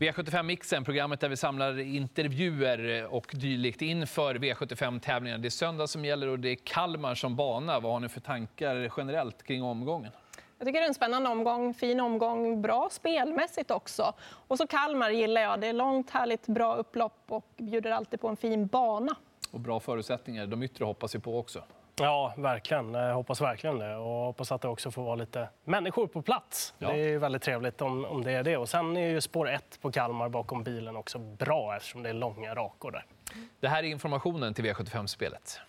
V75-mixen, programmet där vi samlar intervjuer och dylikt inför V75-tävlingarna. Det är söndag som gäller och det är Kalmar som bana. Vad har ni för tankar generellt kring omgången? Jag tycker det är en spännande omgång, fin omgång, bra spelmässigt också. Och så Kalmar gillar jag. Det är långt, härligt, bra upplopp och bjuder alltid på en fin bana. Och bra förutsättningar. De yttre hoppas vi på också. Ja, verkligen. Jag hoppas verkligen det. Och hoppas att det också får vara lite människor på plats. Ja. Det är väldigt trevligt om, om det är det. Och sen är ju spår 1 på Kalmar bakom bilen också bra eftersom det är långa rakor där. Det här är informationen till V75-spelet.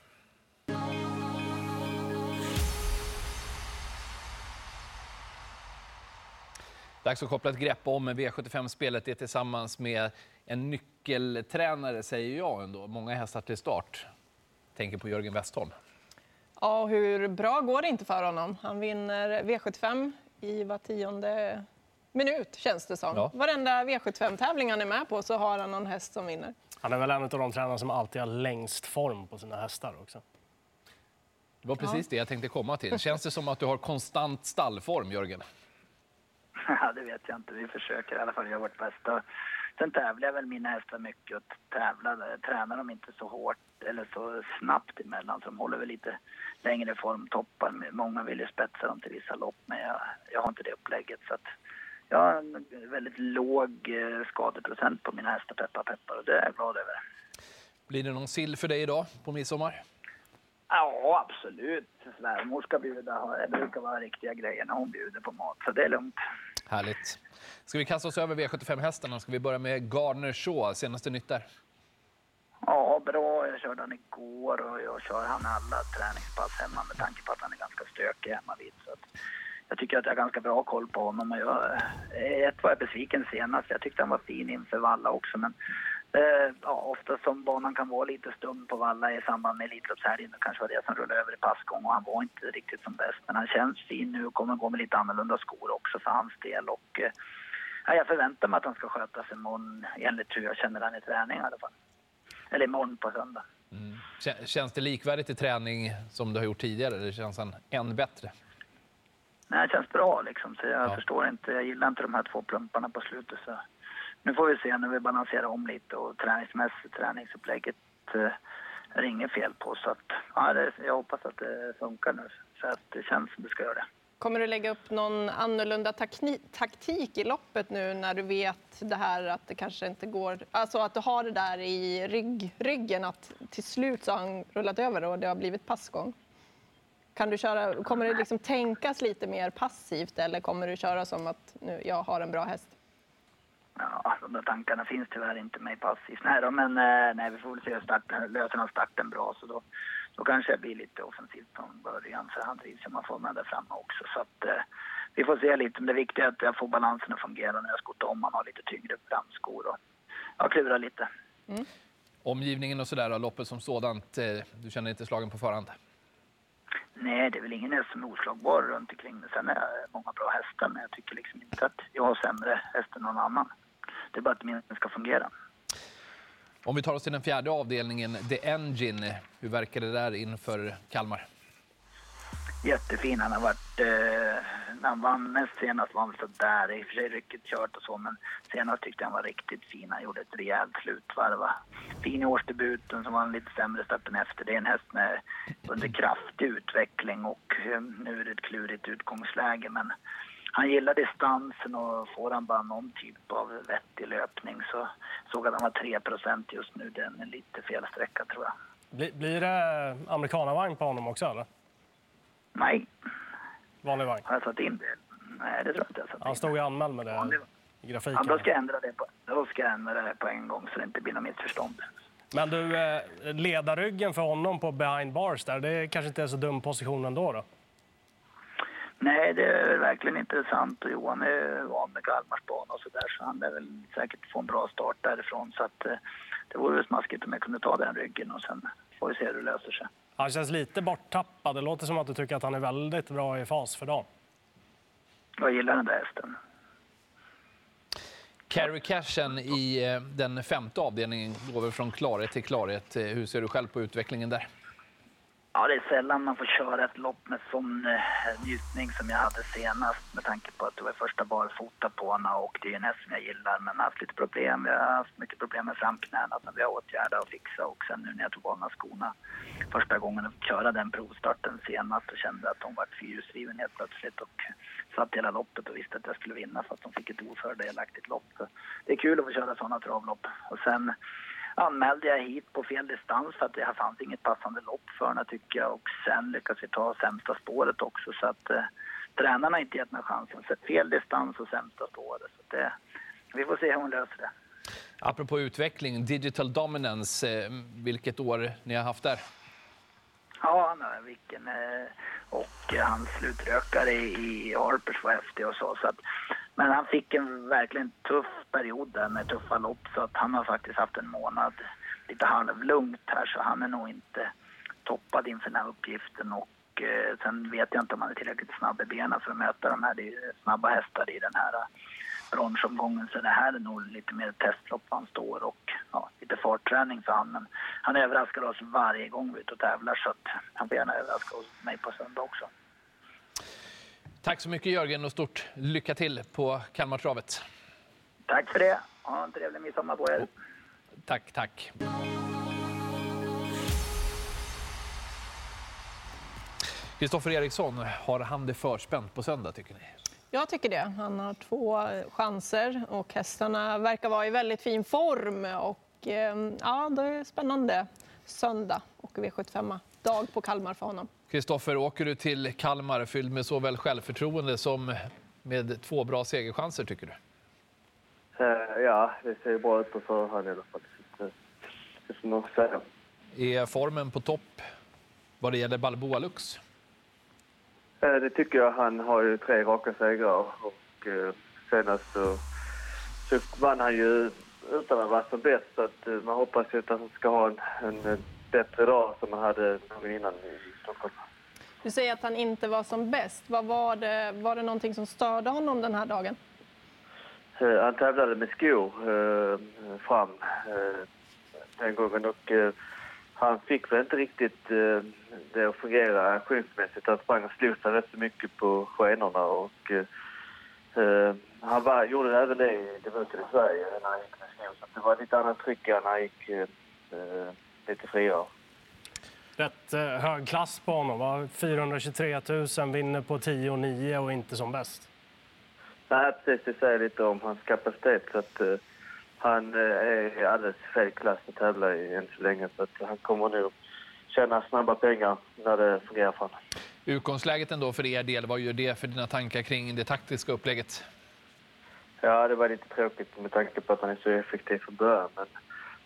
Dags att koppla ett grepp om V75-spelet. Det tillsammans med en nyckeltränare, säger jag ändå. Många hästar till start. Tänker på Jörgen Westholm. Ja, hur bra går det inte för honom? Han vinner V75 i var tionde minut, känns det som. Ja. Varenda V75-tävling han är med på så har han någon häst som vinner. Han är väl en av de tränare som alltid har längst form på sina hästar också. Det var precis ja. det jag tänkte komma till. Känns det som att du har konstant stallform, Jörgen? Ja, det vet jag inte. Vi försöker i alla fall göra vårt bästa. Sen tävlar jag väl mina hästar mycket och tävlar, tränar dem inte så hårt eller så snabbt emellan så de håller väl lite längre formtoppar. Många vill ju spetsa dem till vissa lopp men jag, jag har inte det upplägget så att jag har en väldigt låg eh, skadeprocent på mina hästar peppar peppar och det är jag glad över. Blir det någon sill för dig idag på midsommar? Ja, absolut. Svärmor ska bjuda. Det brukar vara riktiga grejer när hon bjuder på mat, så det är lugnt. Härligt. Ska vi kasta oss över V75-hästarna? Ska vi börja med Gardner Shaw, senaste nytt där? Ja, bra. Jag körde han igår och jag kör han alla träningspass hemma med tanke på att han är ganska stökig hemma vid. Så att jag tycker att jag har ganska bra koll på honom. Och jag, ett var jag besviken senast. Jag tyckte han var fin inför Valla också. Men eh, ja, ofta som banan kan vara lite stum på Valla i samband med Elitloppshelgen. Det kanske var det som rullade över i passgång och han var inte riktigt som bäst. Men han känns fin nu och kommer gå med lite annorlunda skor också för hans del. Och, eh, ja, jag förväntar mig att han ska sköta sig imorgon enligt hur jag känner han i träning i alla fall. Eller imorgon på söndag. Mm. Känns det likvärdigt i träning som du har gjort tidigare eller känns han än bättre? Nej, det känns bra liksom. Så jag ja. förstår inte, jag gillar inte de här två plumparna på slutet. Så nu får vi se när vi balanserar om lite och träningsmässigt, träningsupplägget eh, är det inget fel på. Så att, ja, det, jag hoppas att det funkar nu. Så att det känns som det ska göra det. Kommer du lägga upp någon annorlunda taktik i loppet nu när du vet det här att det kanske inte går... Alltså att du har det där i rygg, ryggen att till slut så har han rullat över och det har blivit passgång? Kan du köra, kommer det liksom tänkas lite mer passivt eller kommer du köra som att nu, jag har en bra häst? Ja, de där tankarna finns tyvärr inte med passivt. Nej, då, men eh, nej, vi får väl se hur starten, löser han starten bra så då, då kanske jag blir lite offensivt från början för han trivs ju man får med där framme också. Så att, eh, vi får se lite, men det viktiga är att jag får balansen att fungera när jag skottar om. Man har lite tyngre framskor och jag klurar lite. Mm. Omgivningen och sådär, loppet som sådant, eh, du känner inte slagen på förhand? Nej, det är väl ingen häst som är oslagbar runt omkring. Sen är många bra hästar, men jag tycker liksom inte att jag har sämre häst än någon annan. Det är bara att min ska fungera. Om vi tar oss till den fjärde avdelningen, The Engine. Hur verkar det där inför Kalmar? Jättefin. Han har varit... Eh, när han vann näst senast var han sådär. I och för sig rycket kört och så, men senast tyckte jag han var riktigt fin. Han gjorde ett rejält slutvarv. Fin i årsdebuten som var en lite sämre start än efter. Det är en häst med under kraftig utveckling och eh, nu är det ett klurigt utgångsläge. Men han gillar distansen och får han bara någon typ av vettig löpning så såg att han var 3% just nu. Det är lite fel sträcka tror jag. Blir, blir det amerikanavagn på honom också eller? Nej. Vanlig vagn? Har jag satt in det? Nej, det tror jag inte jag satt Han stod ju anmäld med det i grafiken. Ja, då ska jag ändra det på, då ska jag ändra det på en gång så det inte blir något missförstånd. Men du, eh, ledarryggen för honom på behind bars där, det kanske inte är så dum position ändå då? Nej, det är verkligen intressant och Johan är van med Kalmars bana och sådär så han lär väl säkert få en bra start därifrån så att eh, det vore väl smaskigt om jag kunde ta den ryggen och sen får vi se hur det löser sig. Han känns lite borttappad. Det låter som att du tycker att han är väldigt bra i fas för dagen. Jag gillar den där hästen. Carrie Cashen i eh, den femte avdelningen går väl från klarhet till klarhet. Eh, hur ser du själv på utvecklingen där? Ja, det är sällan man får köra ett lopp med sån eh, njutning som jag hade senast med tanke på att det var första barfota på henne och det är en häst som jag gillar men har haft lite problem. Jag har haft mycket problem med framknäna som vi har åtgärdat och fixat och sen nu när jag tog av mig skorna första gången och köra den provstarten senast så kände jag att hon var fyrhjulsdriven helt plötsligt och satt hela loppet och visste att jag skulle vinna för att de fick ett ofördelaktigt lopp. Så det är kul att få köra sådana travlopp. Och sen anmälde jag hit på fel distans för att det fanns inget passande lopp för henne tycker jag. Och sen lyckades vi ta sämsta spåret också så att eh, tränarna inte gett mig chansen. Så fel distans och sämsta spåret. Så det, vi får se hur hon löser det. Apropå utveckling, digital dominance, eh, vilket år ni har haft där? Ja, han har vilken... Eh, och hans slutrökare i Harpers var häftig och så. så att, men han fick en verkligen tuff period där med tuffa lopp så att han har faktiskt haft en månad lite halvlugnt här så han är nog inte toppad inför den här uppgiften och eh, sen vet jag inte om han är tillräckligt snabb i benen för att möta de här. Det är snabba hästar i den här eh, bronsomgången så det här är nog lite mer testlopp han står och ja, lite fartträning för han. Men han överraskar oss varje gång vi är ute och tävlar så att han får gärna överraska mig på söndag också. Tack så mycket Jörgen och stort lycka till på Kalmartravet. Tack för det. Ha en trevlig midsommar på er. Tack, tack. Kristoffer Eriksson, har han det förspänt på söndag tycker ni? Jag tycker det. Han har två chanser och hästarna verkar vara i väldigt fin form. Och, eh, ja, det är spännande. Söndag åker V75. Dag på Kalmar för honom. Kristoffer, åker du till Kalmar fylld med såväl självförtroende som med två bra segerchanser tycker du? Uh, ja, det ser bra ut på förhand i alla fall. Det får man säga. Är formen på topp vad det gäller Balboa Lux? Uh, det tycker jag. Han har ju tre raka segrar och uh, senast så, så vann han ju utan att vara som bäst. Så att, man hoppas ju att han ska ha en, en bättre dag som han hade innan Stockholm. Du säger att han inte var som bäst. Vad var, det, var det någonting som störde honom den här dagen? Uh, han tävlade med skor uh, fram uh, den gången och han fick väl inte riktigt det att fungera aktionsmässigt. Han sprang och slog sig rätt så mycket på skenorna och han var, gjorde även det i debuten i Sverige när han gick med skor. Så det var lite annat tryck än när han gick lite friare. Rätt eh, hög klass på honom. Va? 423 000, vinner på 10,9 och inte som bäst. Nej, precis. Det säger lite om hans kapacitet. Så att, uh, han uh, är alldeles fel klass att tävla i än så länge. Så att han kommer nog tjäna snabba pengar när det fungerar för honom. Utgångsläget ändå för er del, vad gör det för dina tankar kring det taktiska upplägget? Ja, det var lite tråkigt med tanke på att han är så effektiv från början. Men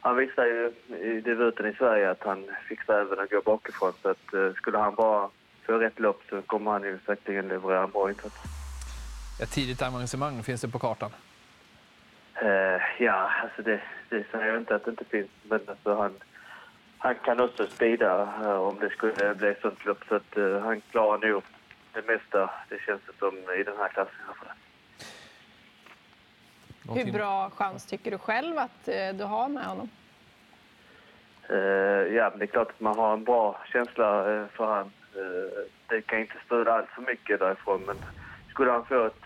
han visade ju i debuten i Sverige att han fixar även att gå bakifrån. Så att, uh, skulle han bara få rätt lopp så kommer han ju säkerligen leverera en bra insats. Ett tidigt avancemang finns det på kartan? Uh, ja, alltså det, det säger jag inte att det inte finns. Men alltså han, han kan också spida uh, om det skulle bli ett sånt lopp. Så att, uh, han klarar nog det mesta, det känns det som, i den här klassen. Hur bra chans tycker du själv att eh, du har med honom? Uh, ja, det är klart att man har en bra känsla uh, för han. Uh, det kan inte störa allt för mycket därifrån, men skulle han få ett,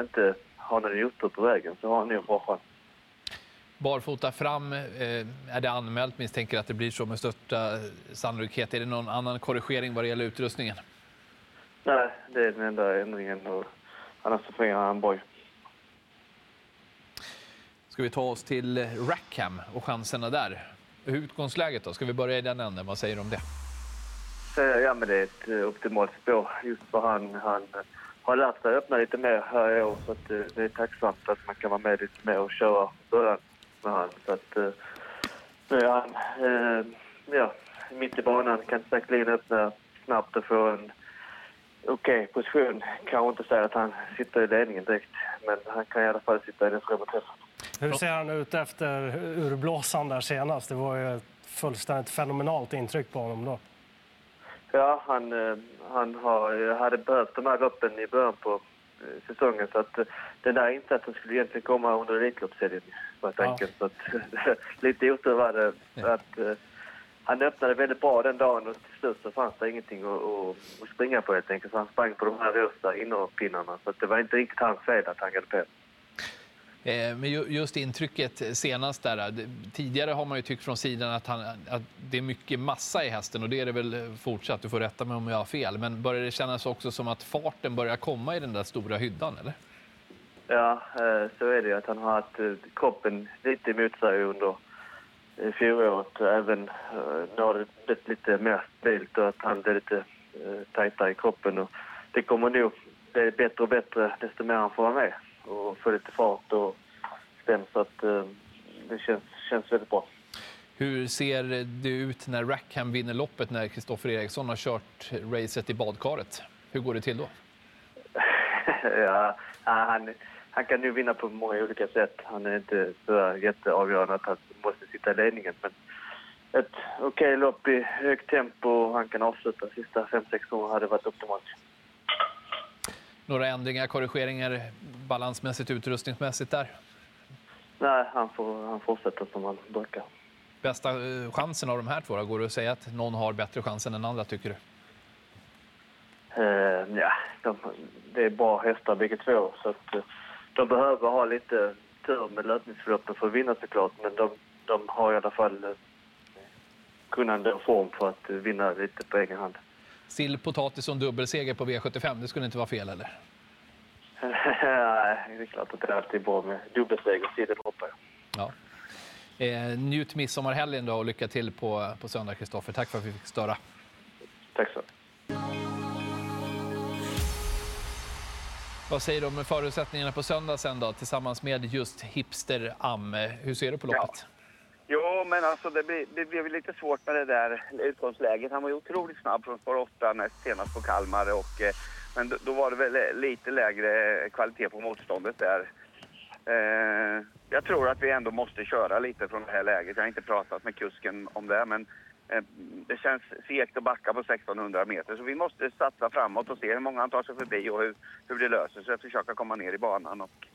inte ha någon otur på vägen så har han nog en bra chans. Barfota fram, är det anmält? Misstänker att det blir så med största sannolikhet. Är det någon annan korrigering vad det gäller utrustningen? Nej, det är den enda ändringen. Och annars så fungerar han bra ska vi ta oss till Rackham och chanserna där. Utgångsläget då? Ska vi börja i den änden? Vad säger du om det? Eh, ja, men det är ett eh, optimalt spår just för han, han eh, har lärt sig öppna lite mer här i år så att det är tacksamt att man kan vara med lite mer och köra början med han. Så att nu är han ja, mitt i banan, kan säkerligen öppna snabbt och få en okej okay, position. Kanske inte säga att han sitter i ledningen direkt, men han kan i alla fall sitta i den främre träffen. Hur ser han ut efter urblåsan där senast? Det var ju ett fullständigt fenomenalt intryck på honom då. Ja, han, eh, han har, hade behövt de här loppen i början på eh, säsongen så att eh, den där insatsen skulle egentligen komma under Elitloppsserien tanken. Ja. Så att, lite otur var det att han öppnade väldigt bra den dagen och till slut så fanns det ingenting att, att, att springa på helt enkelt. Så han sprang på de här rosa innerpinnarna. Så det var inte riktigt hans fel att han galopperade. Eh, men just intrycket senast där. Eh, tidigare har man ju tyckt från sidan att, han, att det är mycket massa i hästen och det är det väl eh, fortsatt. Du får rätta mig om jag har fel. Men börjar det kännas också som att farten börjar komma i den där stora hyddan, eller? Ja, så är det att han har haft kroppen lite emot sig under fjolåret. Även nu har det blivit lite mer stabilt och att han blir lite tajtare i kroppen. Och det kommer nog bli bättre och bättre desto mer han får vara med och få lite fart och stäm. Så att eh, det känns, känns väldigt bra. Hur ser det ut när Rackham vinner loppet när Kristoffer Eriksson har kört racet i badkaret? Hur går det till då? ja, han, han kan nu vinna på många olika sätt. Han är inte så jätteavgörande att han måste sitta i ledningen. Men ett okej okay lopp i högt tempo och han kan avsluta sista 5-6 hade varit optimalt. Några ändringar, korrigeringar balansmässigt, utrustningsmässigt där? Nej, han, får, han fortsätter som han brukar. Bästa eh, chansen av de här två, går det att säga att någon har bättre chans än den andra, tycker du? Uh, ja, de, det är bra hästar bägge två, så att, uh, de behöver ha lite tur med löpningsförloppen för att vinna såklart, men de, de har i alla fall kunnande och form för att vinna lite på egen hand. Sill, potatis och en dubbelseger på V75, det skulle inte vara fel eller? Nej, det är klart att det är alltid bra med dubbelseger och sill, hoppar jag. Ja. Eh, njut midsommarhelgen då och lycka till på, på söndag, Kristoffer. Tack för att vi fick störa. Tack så Vad säger du om förutsättningarna på söndag sen då, tillsammans med just Hipster Am? Hur ser du på loppet? Ja. Jo, men alltså det, blev, det blev lite svårt med det där utgångsläget. Han var ju otroligt snabb från spår 8 näst senast på Kalmar. Och, eh, men då, då, var det väl eh, lite lägre kvalitet på motståndet där. Eh, jag tror att vi ändå måste köra lite från det här läget. Jag har inte pratat med kusken om det, men eh, det känns segt att backa på 1600 meter. Så vi måste satsa framåt och se hur många han tar sig förbi och hur, hur det löser sig. Försöka komma ner i banan. Och,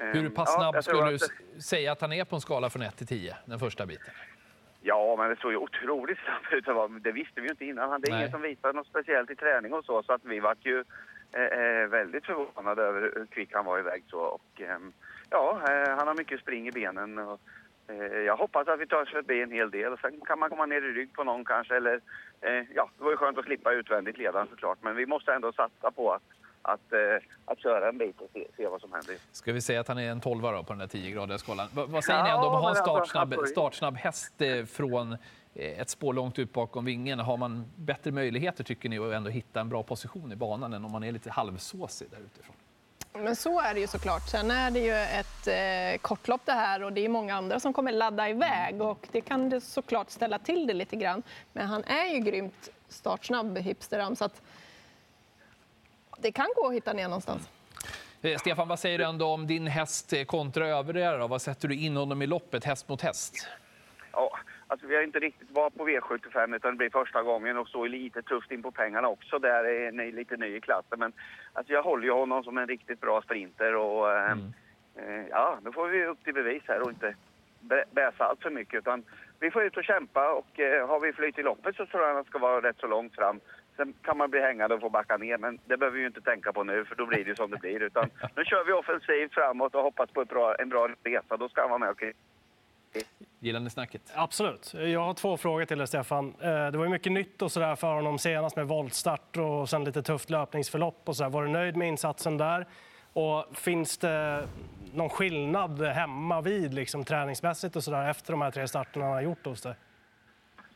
hur pass snabb ja, skulle du att... säga att han är på en skala från 1 till 10, den första biten? Ja, men det såg ju otroligt snabbt ut. Det visste vi ju inte innan. Det är Nej. ingen som visade något speciellt i träning och så, så att vi var ju eh, eh, väldigt förvånade över hur kvick han var iväg så. Och, eh, ja, han har mycket spring i benen. Och, eh, jag hoppas att vi tar oss förbi en hel del. Sen kan man komma ner i rygg på någon kanske. Eller, eh, ja, det var ju skönt att slippa utvändigt ledaren såklart. Men vi måste ändå satsa på att att, eh, att köra en bit och se, se, vad som händer. Ska vi säga att han är en 12 på den där 10-gradiga skalan? V vad säger ja, ni ändå om att ha en startsnabb, startsnabb häst eh, från eh, ett spår långt ut bakom vingen? Har man bättre möjligheter tycker ni att ändå hitta en bra position i banan än om man är lite halvsåsig där utifrån? Men så är det ju såklart. Sen är det ju ett eh, kortlopp det här och det är många andra som kommer ladda iväg och det kan det såklart ställa till det lite grann. Men han är ju grymt startsnabb, Hipsteram, så att det kan gå att hitta ner någonstans. Eh, Stefan, vad säger du ändå om din häst kontra övriga? Då? Vad sätter du in honom i loppet, häst mot häst? Ja, alltså vi har inte riktigt varit på V75 utan det blir första gången och står lite tufft in på pengarna också. Där är ni lite ny i klassen. Men alltså jag håller ju honom som en riktigt bra sprinter och eh, mm. eh, ja, då får vi upp till bevis här och inte bäsa allt för mycket utan vi får ut och kämpa och eh, har vi flyt i loppet så tror jag att han ska vara rätt så långt fram. Sen kan man bli hängande och få backa ner, men det behöver vi ju inte tänka på nu för då blir det som det blir. Utan nu kör vi offensivt framåt och hoppas på bra, en bra resa. Då ska han vara med och Gillar ni snacket? Absolut. Jag har två frågor till dig, Stefan. Eh, det var ju mycket nytt och så där för honom senast med voltstart och sen lite tufft löpningsförlopp. Och så där. Var du nöjd med insatsen där? Och finns det någon skillnad hemma vid liksom, träningsmässigt och så där, efter de här tre starterna han har gjort hos dig?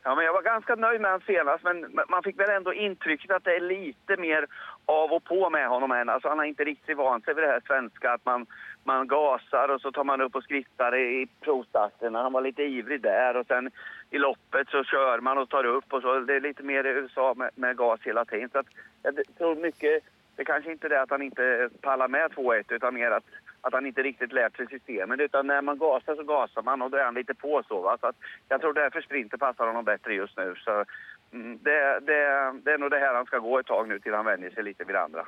Ja, men jag var ganska nöjd med honom senast, men man fick väl ändå intrycket att det är lite mer av och på med honom än. Alltså, han har inte riktigt vant sig vid det här svenska, att man, man gasar och så tar man upp och skrittar i provstarterna. Han var lite ivrig där och sen i loppet så kör man och tar upp och så. Det är lite mer USA med, med gas hela tiden. Så att, jag tror mycket, det kanske inte är det att han inte pallar med 2-1 utan mer att att han inte riktigt lärt sig systemet. Utan när man gasar så gasar man och då är han lite på så. Va? så att jag tror därför sprinter passar honom bättre just nu. Så, mm, det, det, det är nog det här han ska gå ett tag nu till han vänjer sig lite vid det andra.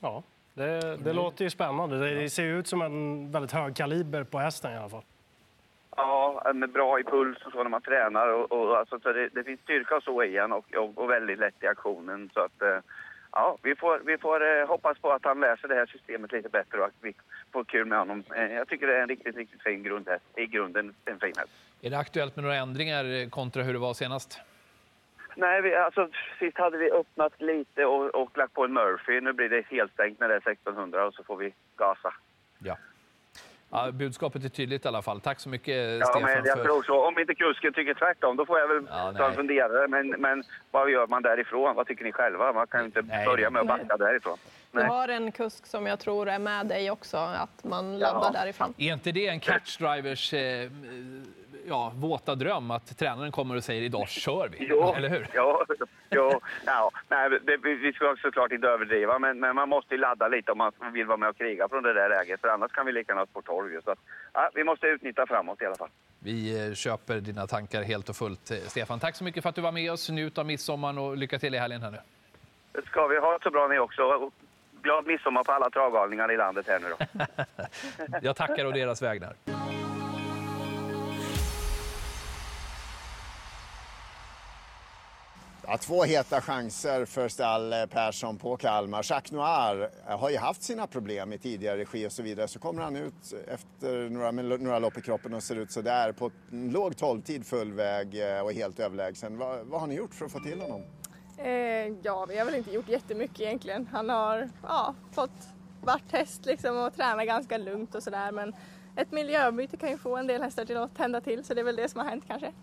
Ja, det, det låter ju spännande. Det ser ut som en väldigt hög kaliber på hästen i alla fall. Ja, är bra i puls och så när man tränar. Och, och, alltså, så det, det finns styrka och så i och, och, och väldigt lätt i aktionen. Så att, eh, ja, vi får, vi får eh, hoppas på att han läser det här systemet lite bättre och att vi får kul med honom. Eh, jag tycker det är en riktigt, riktigt fin grund här. I grunden en fin häst. Är det aktuellt med några ändringar kontra hur det var senast? Nej, vi, alltså, sist hade vi öppnat lite och, och lagt på en Murphy. Nu blir det helt stängt när det är 1600 och så får vi gasa. Ja. Ja, budskapet är tydligt i alla fall. Tack så mycket, Ja, Stefan. men jag för... tror så. Om inte kusken tycker tvärtom, då får jag väl Ja, ta en nej. funderare. Men, men vad gör man därifrån? Vad tycker ni själva? Man kan ju inte Nej. börja med att backa därifrån. Du Nej. har en kusk som jag tror är med dig också, att man laddar Ja. därifrån. Är inte det en catchdrivers eh, ja, våta dröm att tränaren kommer och säger idag kör vi? Jo, Eller hur? Jo, jo, ja, nej, det, vi ska såklart inte överdriva, men, men man måste ju ladda lite om man vill vara med och kriga från det där läget. För annars kan vi lika gärna 12. ju. Så att, ja, vi måste utnyttja framåt i alla fall. Vi eh, köper dina tankar helt och fullt. Eh, Stefan, tack så mycket för att du var med oss. Njut av midsommaren och lycka till i helgen här nu. Det ska vi ha så bra ni också. Glad midsommar på alla travgalningar i landet här nu då. Jag tackar å deras vägnar. Ja, två heta chanser för stall Persson på Kalmar. Jacques Noir har ju haft sina problem i tidigare regi och så vidare. Så kommer han ut efter några, med några lopp i kroppen och ser ut så där på en låg tolvtid, full väg eh, och helt överlägsen. Vad, vad har ni gjort för att få till honom? Eh, ja, vi har väl inte gjort jättemycket egentligen. Han har ja, fått vart häst liksom och träna ganska lugnt och sådär. Men ett miljöbyte kan ju få en del hästar till att tända till så det är väl det som har hänt kanske.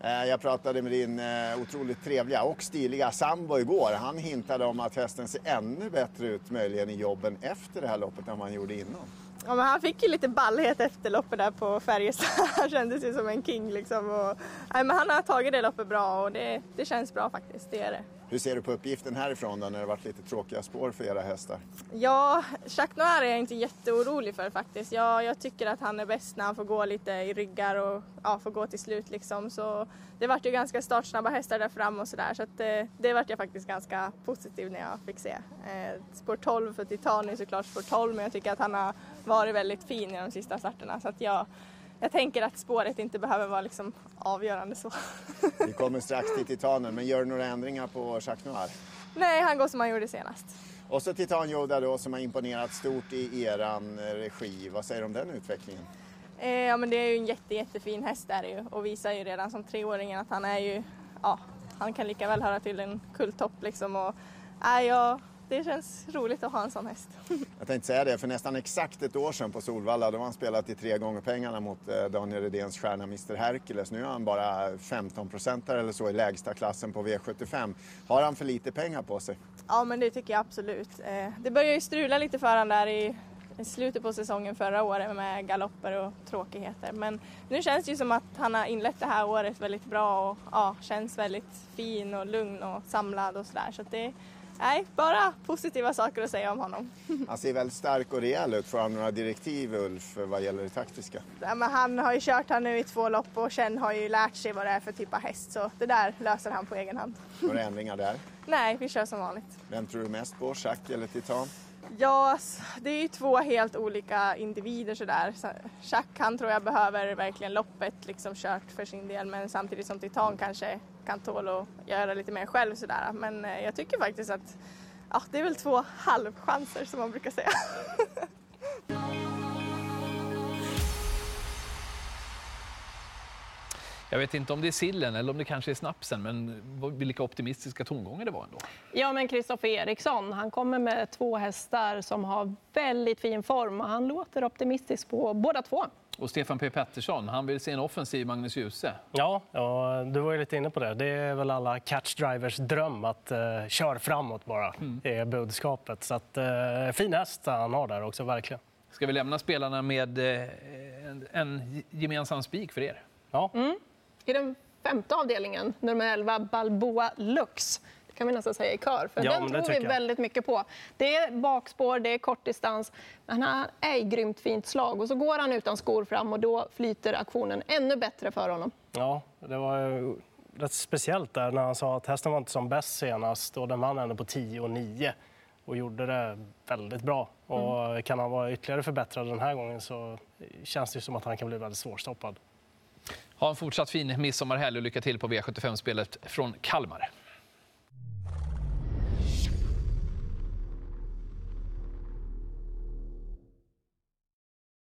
Eh, jag pratade med din eh, otroligt trevliga och stiliga sambo igår. Han hintade om att hästen ser ännu bättre ut möjligen i jobben efter det här loppet än vad han gjorde innan. Ja, men han fick ju lite ballhet efter loppet där på Färjestad. Han kändes ju som en king liksom. Och, nej, men han har tagit det loppet bra och det, det känns bra faktiskt. Det är det. Hur ser du på uppgiften härifrån då när det varit lite tråkiga spår för era hästar? Ja, Jacques Noir är jag inte jätteorolig för faktiskt. Jag, jag tycker att han är bäst när han får gå lite i ryggar och ja, får gå till slut liksom. Så det vart ju ganska startsnabba hästar där fram och sådär. Så att, eh, det vart jag faktiskt ganska positiv när jag fick se. Eh, spår 12 för Titan är såklart spår 12 men jag tycker att han har varit väldigt fin i de sista starterna. Så att jag, jag tänker att spåret inte behöver vara liksom avgörande så. Vi kommer strax till Titanen, men gör du några ändringar på Jacques Noir? Nej, han går som han gjorde senast. Och så Titan Yoda då som har imponerat stort i eran regi. Vad säger du om den utvecklingen? Eh, ja men det är ju en jätte, jättefin häst där ju och visar ju redan som treåringen att han är ju, ja, han kan lika väl höra till en kulltopp liksom och äh, ja, det känns roligt att ha en sån häst. Jag tänkte säga det, för nästan exakt ett år sedan på Solvalla då har han spelat i tre gånger pengarna mot eh, Daniel Redéns stjärna Mr Hercules. Nu är han bara 15 procentare eller så i lägsta klassen på V75. Har han för lite pengar på sig? ja men det tycker jag absolut. Eh, det började ju strula lite för han där i i slutet på säsongen förra året med galopper och tråkigheter. Men nu känns det ju som att han har inlett det här året väldigt bra och ja, känns väldigt fin och lugn och samlad och sådär. Så att det är bara positiva saker att säga om honom. Han ser väldigt stark och rejäl ut. Får han några direktiv Ulf vad gäller det taktiska? Ja, men han har ju kört här nu i två lopp och Chen har ju lärt sig vad det är för typ av häst så det där löser han på egen hand. Några ändringar där? Nej, vi kör som vanligt. Vem tror du mest på? Jacques eller Titan? Ja, det är ju två helt olika individer sådär. Så Jacques han tror jag behöver verkligen loppet liksom kört för sin del men samtidigt som Titan kanske kan tåla att göra lite mer själv sådär. Men eh, jag tycker faktiskt att ja, det är väl två halvchanser som man brukar säga. Jag vet inte om det är sillen eller om det kanske är snapsen, men vilka optimistiska tongångar det var ändå. Ja, men Kristoffer Eriksson, han kommer med två hästar som har väldigt fin form och han låter optimistisk på båda två. Och Stefan P Pettersson, han vill se en offensiv Magnus Djuse. Ja, ja, du var ju lite inne på det. Det är väl alla catchdrivers dröm att uh, kör framåt bara, Det är budskapet. Så att, uh, fin häst han har där också, verkligen. Ska vi lämna spelarna med eh, en, en gemensam spik för er? Ja. I den femte avdelningen, nummer 11, Balboa Lux. Kan vi nästan säga i kör, för Ja, den tror vi väldigt mycket på. Det är bakspår, det är kortdistans, men han är i grymt fint slag. Och så går han utan skor fram och då flyter aktionen ännu bättre för honom. Ja, det var ju rätt speciellt där när han sa att hästen var inte som bäst senast och den vann ändå på 10 och 9 och gjorde det väldigt bra. Och kan han vara ytterligare förbättrad den här gången så känns det som att han kan bli väldigt svårstoppad. Ha en fortsatt fin midsommarhelg och lycka till på V75-spelet från Kalmar.